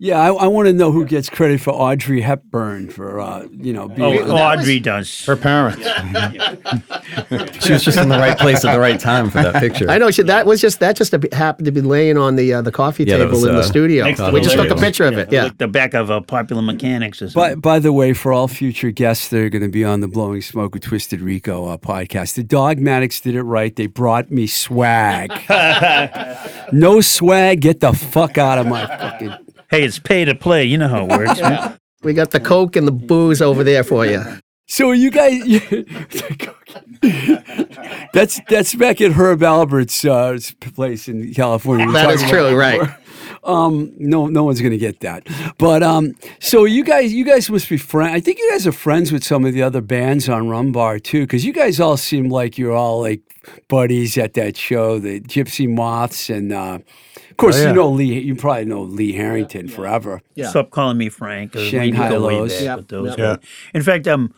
Artist. Yeah, I, I want to know who gets credit for Audrey Hepburn for uh, you know being. Oh, Audrey does. Her parents. She was just in the right place at the right time for that picture. I know she, that was just that just happened to be laying on the uh, the coffee Yeah, that table was, in the uh, studio. next to We the just took a label. picture of it. Yeah. Like the back of a Popular Mechanics or By, something. by the way, for all future guests that are going to be on the Blowing Smoke with Twisted Rico uh, podcast, the Dogmatics did it right. They brought me swag. no swag, get the fuck out of my fucking. Hey, it's pay to play. You know how it works. man. We got the Coke and the booze over there for you. So you guys, that's that's back at Herb Alpert's uh, place in California. We were That is talking about true, it right. Um, no, no one's gonna get that. But um, so you guys, you guys must be friends. I think you guys are friends with some of the other bands on Rumbar too, because you guys all seem like you're all like buddies at that show, the Gypsy Moths, and uh, of course Oh, yeah. you know Lee. You probably know Lee Harrington forever. Yeah. Stop calling me Frank. or we Shanghai go way Lows. back Yep, with those yep. Yeah. In fact, um,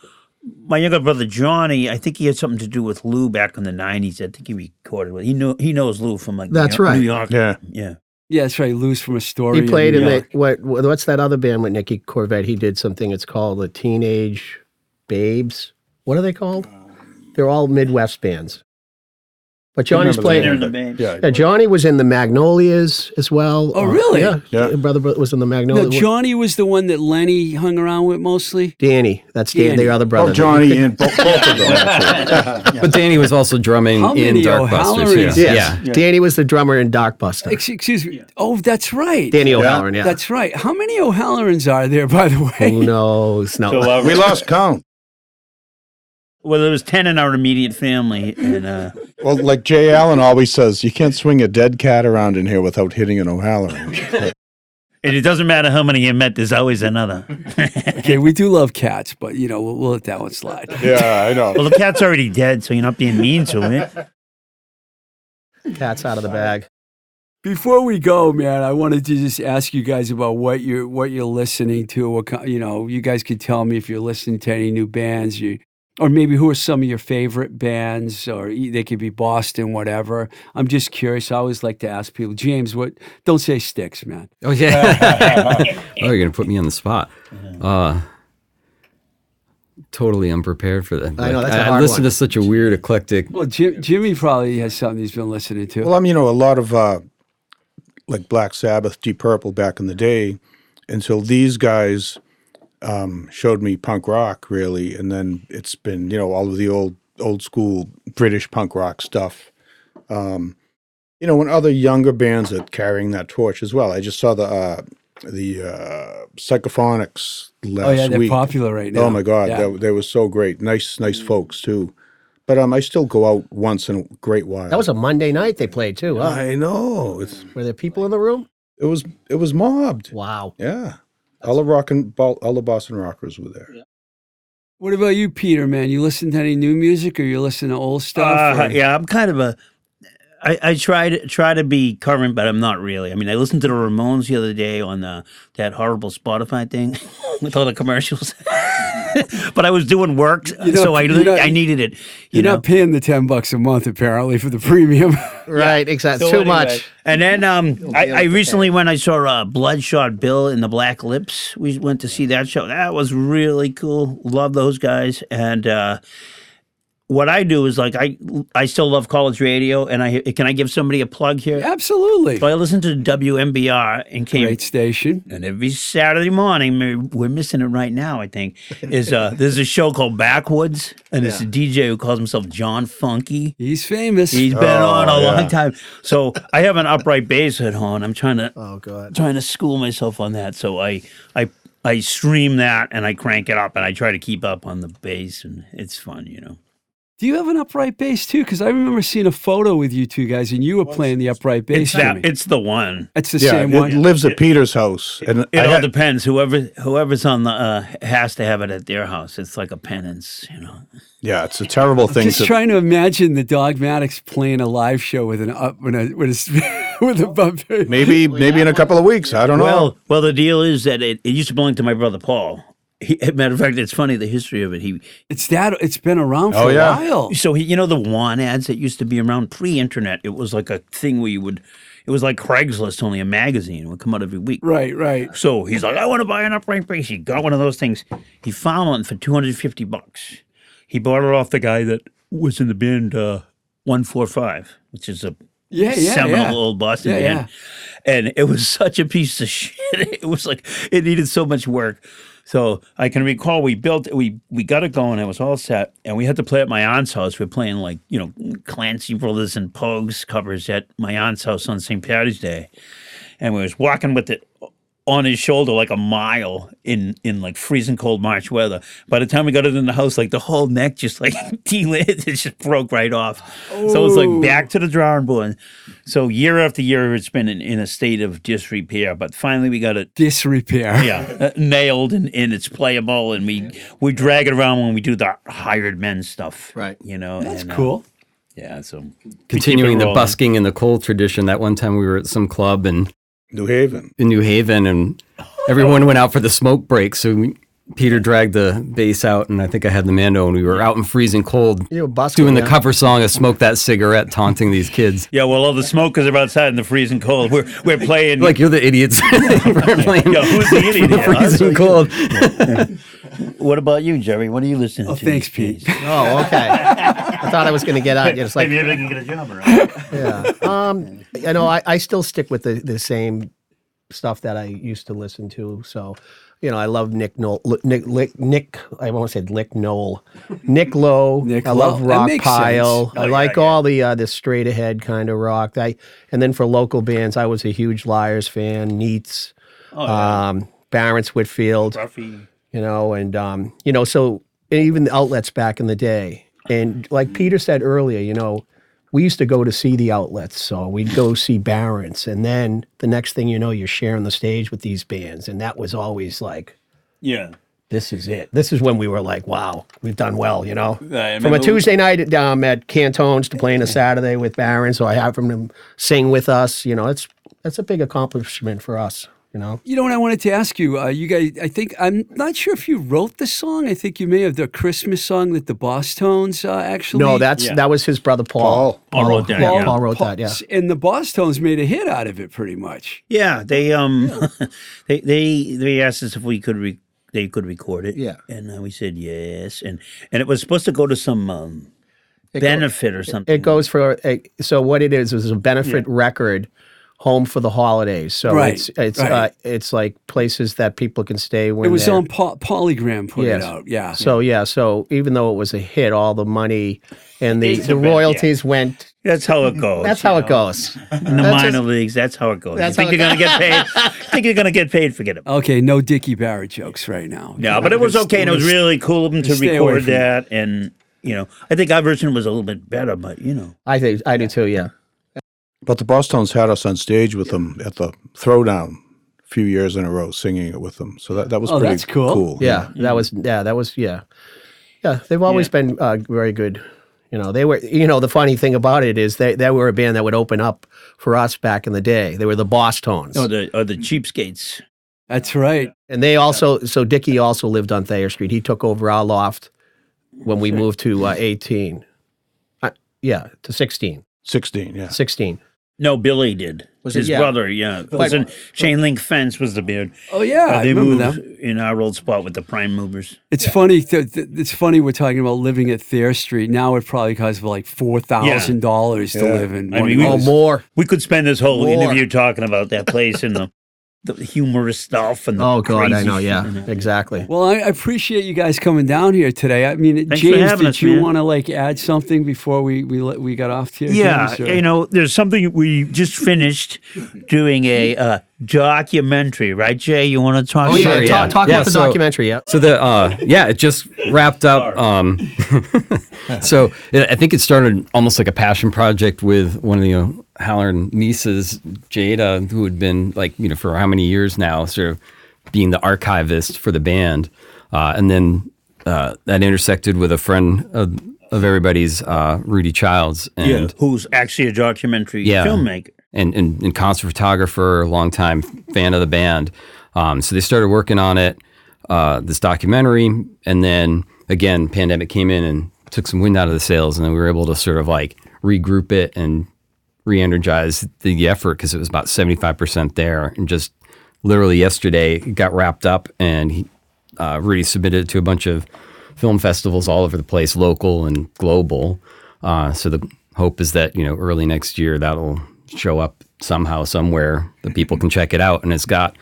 my younger brother Johnny, I think he had something to do with Lou back in the '90s. I think he recorded with. He knew he knows Lou from like That's New, right. New York. Yeah. yeah. Yeah, that's right. Lou's from a Astoria. He played in New the York. what? What's that other band with Nicky Corvette? He did something. It's called the Teenage Babes. What are they called? They're all Midwest bands. But Johnny's remember playing. the They're name. the band. Yeah. Yeah, Johnny was in the Magnolias as well. Oh, Uh, really? Yeah, Yeah. Brother was in the No, Magnolias. Johnny was the one that Lenny hung around with mostly. Danny, that's Dan, Danny. the other brother. Oh, Johnny and both, both of them. actually. But Danny was also drumming How in many Dark Busters. Yeah. Yes. yeah. Danny was the drummer in Darkbuster. Ex- Excuse me. Oh, that's right. Danny O'Halloran, yeah. That's right. How many O'Hallorans are there, by the way? Who knows? No. So uh, we lost count. Well, there was ten in our immediate family, and uh, Well, like Jay Allen always says, you can't swing a dead cat around in here without hitting an O'Halloran. And it doesn't matter how many you met, there's always another. Okay, we do love cats, but you know we'll, we'll let that one slide. Yeah, I know. well, the cat's already dead, so you're not being mean to it. Cat's out of the bag. Before we go, man, I wanted to just ask you guys about what you're what you're listening to. What you know, you guys could tell me if you're listening to any new bands, you or maybe who are some of your favorite bands, or e- they could be Boston, whatever. I'm just curious. I always like to ask people, James, what? Don't say Styx, man. Oh yeah. oh, you're gonna put me on the spot. Uh, totally unprepared for that. I know, that's a I, hard listen one. to such a weird eclectic. Well, Jim, Jimmy probably has something he's been listening to. Well, I'm you know a lot of uh, like Black Sabbath, Deep Purple back in the day, until these guys um, showed me punk rock really, and then it's been you know all of the old old school British punk rock stuff. Um, you know, when other younger bands are carrying that torch as well. I just saw the uh, the uh, Psychophonics last oh yeah, they're week. popular right now. Oh my God, Yeah. they, they were so great. Nice, nice folks too. But um, I still go out once in a great while. That was a Monday night they played too. Huh? I know. It's Were there people in the room? it was it was mobbed. Wow. Yeah, all the rock and Bo- all the Boston rockers were there. What about you, Peter? Man, you listen to any new music, or you listen to old stuff? Uh, yeah, I'm kind of a. I, I try to try to be current, but I'm not really. I mean, I listened to the Ramones the other day on the, that horrible Spotify thing with all the commercials. but I was doing work, You're not- so I not- I needed it. You You're know? not paying the ten bucks a month apparently for the premium. Right, exactly. So Too anyway, much. And then um, I, I with the recently when I saw uh, Bloodshot Bill and the Black Lips, we went to see that show. That was really cool. Love those guys. And uh, what I do is like I I still love college radio. And I can I give somebody a plug here? Absolutely. So I listen to WMBR and came. Great station. And every Saturday morning, we're- we're missing it right now. I think is uh, there's a show called Backwoods, and it's a DJ who calls himself John Funky. He's famous. He's been on a Oh, yeah. long time. So I have an upright bass at home. I'm trying to Oh god. trying to school myself on that. So I I I stream that and I crank it up and I try to keep up on the bass and it's fun, you know. Do you have an upright bass too? Because I remember seeing a photo with you two guys, and you were playing the upright bass. It's that it's the one. It's the Yeah, same it one. lives at Peter's house, and It I all had- depends. Whoever whoever's on the uh, has to have it at their house. It's like a penance, you know. yeah, it's a terrible thing. I'm Just to, trying to imagine the Dogmatics playing a live show with an up with a with a, with a bump. maybe maybe in a couple of weeks. I don't know. Well, well, the deal is that it, it used to belong to my brother Paul. He, matter of fact, it's funny the history of it. He It's that. It's been around for Oh, a while. So he, you know the want ads that used to be around pre-internet. It was like a thing where you would. It was like Craigslist, only a magazine. It would come out every week. Right, right. So he's like, I want to buy an upright bass. He got one of those things. He found one for two hundred fifty bucks. He bought it off the guy that was in the band uh, One Four Five, which is a Yeah, yeah, seminal yeah. old Boston Yeah, band. And it was such a piece of shit. It was like it needed so much work. So I can recall we built we we got it going. It was all set, and we had to play at my aunt's house. We are playing like you know Clancy Brothers and Pogues covers at my aunt's house on St. Patty's Day, and we was walking with it on his shoulder like a mile in in like freezing cold March weather. By the time we got it in the house, like the whole neck just like delit, it just broke right off. So it's like back to the drawing board. So year after year, it's been in, in a state of disrepair. But finally, we got it. Disrepair. Yeah, uh, nailed and, and it's playable, and we we drag it around when we do the hired men stuff. Right. You know, That's and, uh, cool. yeah, so we keep it Continuing the busking and the coal tradition. That one time we were at some club in, New Haven. in New Haven and everyone went out for the smoke break. So Peter dragged the bass out and I think I had the mando and we were out in freezing cold You were busking. doing the yeah. cover song of Smoke That Cigarette, taunting these kids. Yeah, well, all the smokers are outside in the freezing cold. We're we're playing Like, you're the idiots for playing Yeah, who's the idiot? here? freezing cold. What about you, Jerry? What are you listening Oh, to? thanks, these Pete. days? Oh, okay. I thought I was going to get out. You're just like, Maybe I can get a job around. yeah. Um, you know, I, I still stick with the, the same stuff that I used to listen to. So, you know, I love Nick Knoll, Nick, Nick, Nick I won't say Lick Knoll, Nick Lowe. Nick I love Lowe. Rock Pile. I Oh, yeah, like yeah. all the uh, the straight ahead kind of rock. I and then for local bands, I was a huge Lyres fan. Neats, Oh, yeah. um, Barrence Whitfield Ruffy. you know, and um, you know, so even the outlets back in the day, and like Peter said earlier, you know, we used to go to see the outlets. So we'd go see Barrence. And then the next thing you know, you're sharing the stage with these bands. And that was always like, Yeah. this is it. This is when we were like, wow, we've done well, you know? I From a Tuesday night um, at Cantones to playing a Saturday with Barron. So I have them sing with us. You know, it's that's a big accomplishment for us, you know? You know what I wanted to ask you? Uh, you guys, I think I'm not sure if you wrote the song. I think you may have the Christmas song that the Bosstones uh, actually. No, that's Yeah. that was his brother Paul. Paul. Paul wrote that, Paul, yeah. Paul wrote Paul- that, yeah. And the Bosstones made a hit out of it, pretty much. Yeah, they um, they they they asked us if we could re- they could record it. Yeah. and uh, we said yes, and and it was supposed to go to some um, benefit or something. It goes for a, so what it is is a benefit record, home for the holidays. So Right, it's it's right. uh, it's like places that people can stay when It was on po- Polygram put Yes. it out. Yeah. So yeah, so even though it was a hit, all the money and the, It's a the bit, yeah. royalties went. That's how it goes. That's how know. it goes. in the That's minor just- leagues. That's how it goes. That's you think you're gonna get paid? think you're gonna get paid? Forget it. Okay, no Dickie Barrett jokes right now. No, but it was okay, and it was really cool of them to record that. And you know, I think our version was a little bit better, but you know, I think I do too. Yeah. But the Bosstones had us on stage with them at the Throwdown a few years in a row, singing it with them. So that, that was Oh, pretty that's cool. Yeah, that was yeah, that was yeah, yeah. They've always been uh, very good. You know, they were. You know, the funny thing about it is they they were a band that would open up for us back in the day. They were the Boston's. Tones, or the or the cheapskates. That's right. and they also so Dickie also lived on Thayer Street. He took over our loft when we moved to uh, eighteen. Uh, yeah, to 16. 16, yeah. 16. No, Billy did. Was it- his yeah. brother? Yeah, was in chain link fence was the beard. Oh yeah, Uh, they remember moved them. in our old spot with the prime movers. It's funny. Th- th- it's funny we're talking about living at Thayer Street. Now it probably costs like four thousand dollars to Yeah. live in. I mean, of we- Oh, more. We could spend this whole More. interview talking about that place and the, the humorous stuff and the Oh God, I know. Yeah, exactly. Well, I I appreciate you guys coming down here today. I mean, Thanks James, did us, you want to like add something before we we let, we got off here? Yeah, James, you know, there's something we just finished doing a uh, documentary, right, Jay? You want to talk Oh, about yeah, Sure, it? talk, talk Yeah, about the so- documentary. Yeah. So the uh, yeah, it just wrapped up. Um, so it, I think it started almost like a passion project with one of the uh, Halloran nieces, Jada, who had been like you know for how many years now, sort of being the archivist for the band, uh, and then uh, that intersected with a friend of, of everybody's, uh, Rudy Childs, and Yeah, who's actually a documentary Yeah. filmmaker. And, and, and concert photographer, longtime fan of the band. Um, so they started working on it, uh, this documentary, and then again, pandemic came in and took some wind out of the sails, and then we were able to sort of like regroup it and re-energize the effort because it was about seventy five percent there, and just literally yesterday it got wrapped up, and he, uh, submitted it to a bunch of film festivals all over the place, local and global. Uh, so the hope is that you know early next year that'll show up somehow somewhere that people can check it out, and it's got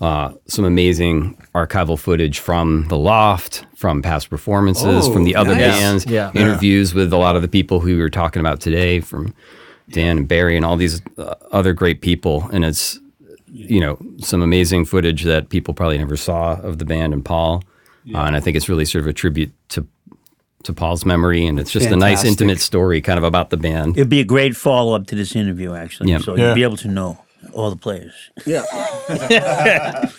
uh, some amazing archival footage from the loft, from past performances, Oh, from the other nice. bands, Yeah. interviews with a lot of the people who we were talking about today, from Dan and Barry and all these uh, other great people, and it's you know some amazing footage that people probably never saw of the band and Paul, uh, and I think it's really sort of a tribute to to Paul's memory, and it's just a nice intimate story, kind of about the band. It'd be a great follow up to this interview, actually. Yeah. So Yeah. you'd be able to know all the players. Yeah.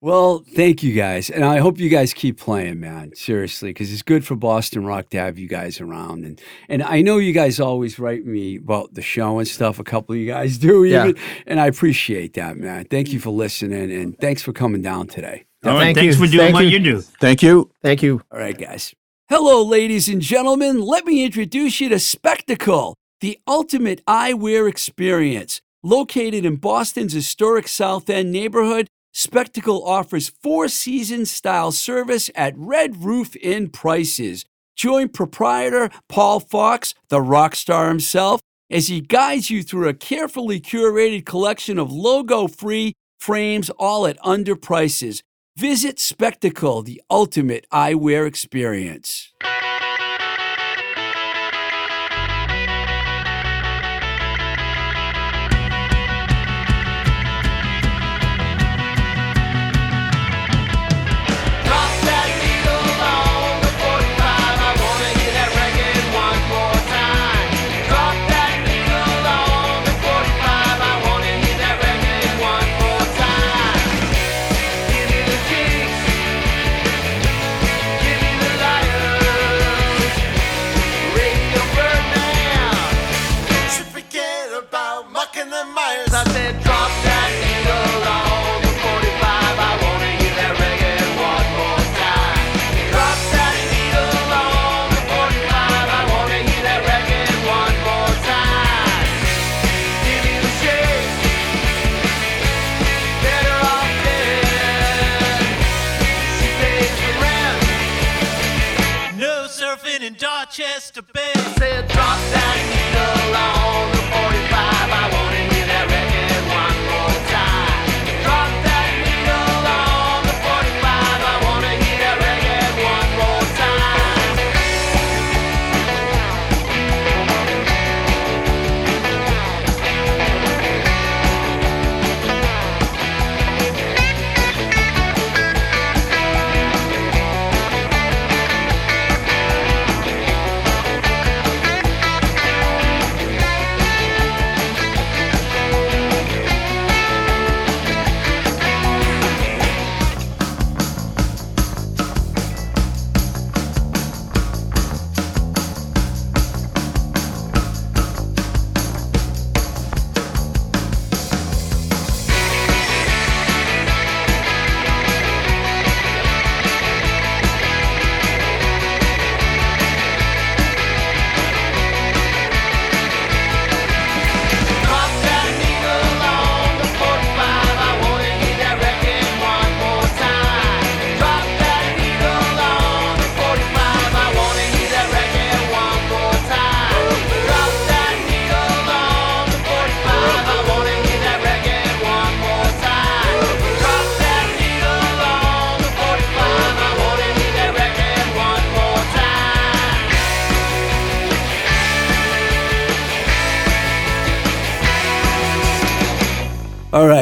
well, thank you guys, and I hope you guys keep playing, man. Seriously, because it's good for Boston Rock to have you guys around, and and I know you guys always write me about the show and stuff. A couple of you guys do, Yeah. and I appreciate that, man. Thank you for listening, and thanks for coming down today. All right, Thank thanks you. for doing Thank what you. you do. Thank you. Thank you. All right, guys. Hello, ladies and gentlemen. Let me introduce you to Spectacle, the ultimate eyewear experience. Located in Boston's historic South End neighborhood, Spectacle offers four season style service at Red Roof Inn prices. Join proprietor Paul Fox, the rock star himself, as he guides you through a carefully curated collection of logo free frames, all at under prices. Visit Spectacle, the ultimate eyewear experience.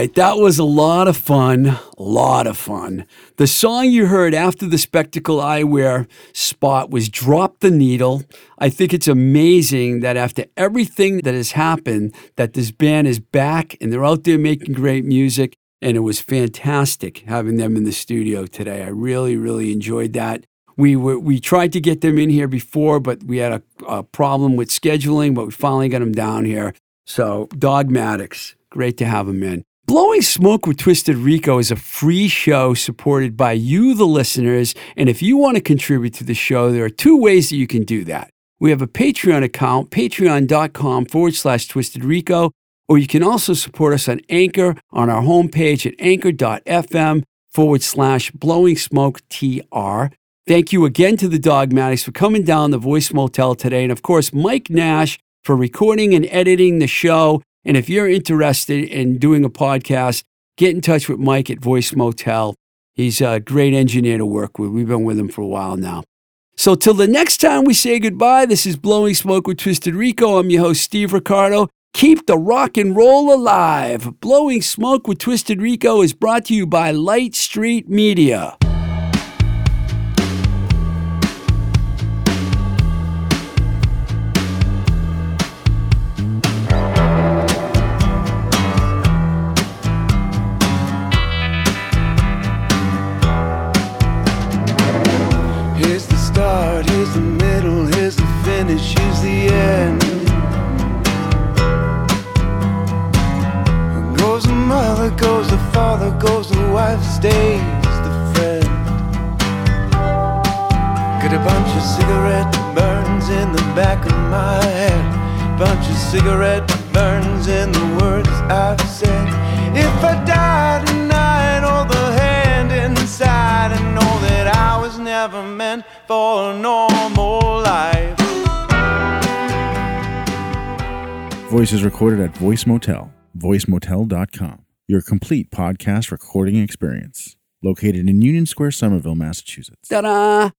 Right, that was a lot of fun. A lot of fun. The song you heard after the spectacle eyewear spot was Drop the Needle. I think it's amazing that after everything that has happened, that this band is back and they're out there making great music. And it was fantastic having them in the studio today. I really, really enjoyed that. We were, we tried to get them in here before, but we had a, a problem with scheduling, but we finally got them down here. So, Dogmatics, great to have them in. Blowing Smoke with Twisted Rico is a free show supported by you, the listeners. And if you want to contribute to the show, there are two ways that you can do that. We have a Patreon account, patreon.com forward slash Twisted Rico, or you can also support us on Anchor on our homepage at anchor.fm forward slash blowing smoke TR. Thank you again to the Dogmatics for coming down the Voice Motel today. And of course, Mike Nash for recording and editing the show. And if you're interested in doing a podcast, get in touch with Mike at Voice Motel. He's a great engineer to work with. We've been with him for a while now. So, till the next time we say goodbye, this is Blowing Smoke with Twisted Rico. I'm your host, Steve Ricardo. Keep the rock and roll alive. Blowing Smoke with Twisted Rico is brought to you by Light Street Media. Father, goes the wife, stays the friend. Got a bunch of cigarette burns in the back of my head. Bunch of cigarette burns in the words I've said. If I die tonight, hold the hand inside and know that I was never meant for a normal life. Voice is recorded at Voice Motel, voicemotel.com, your complete podcast recording experience. Located in Union Square, Somerville, Massachusetts. Ta da!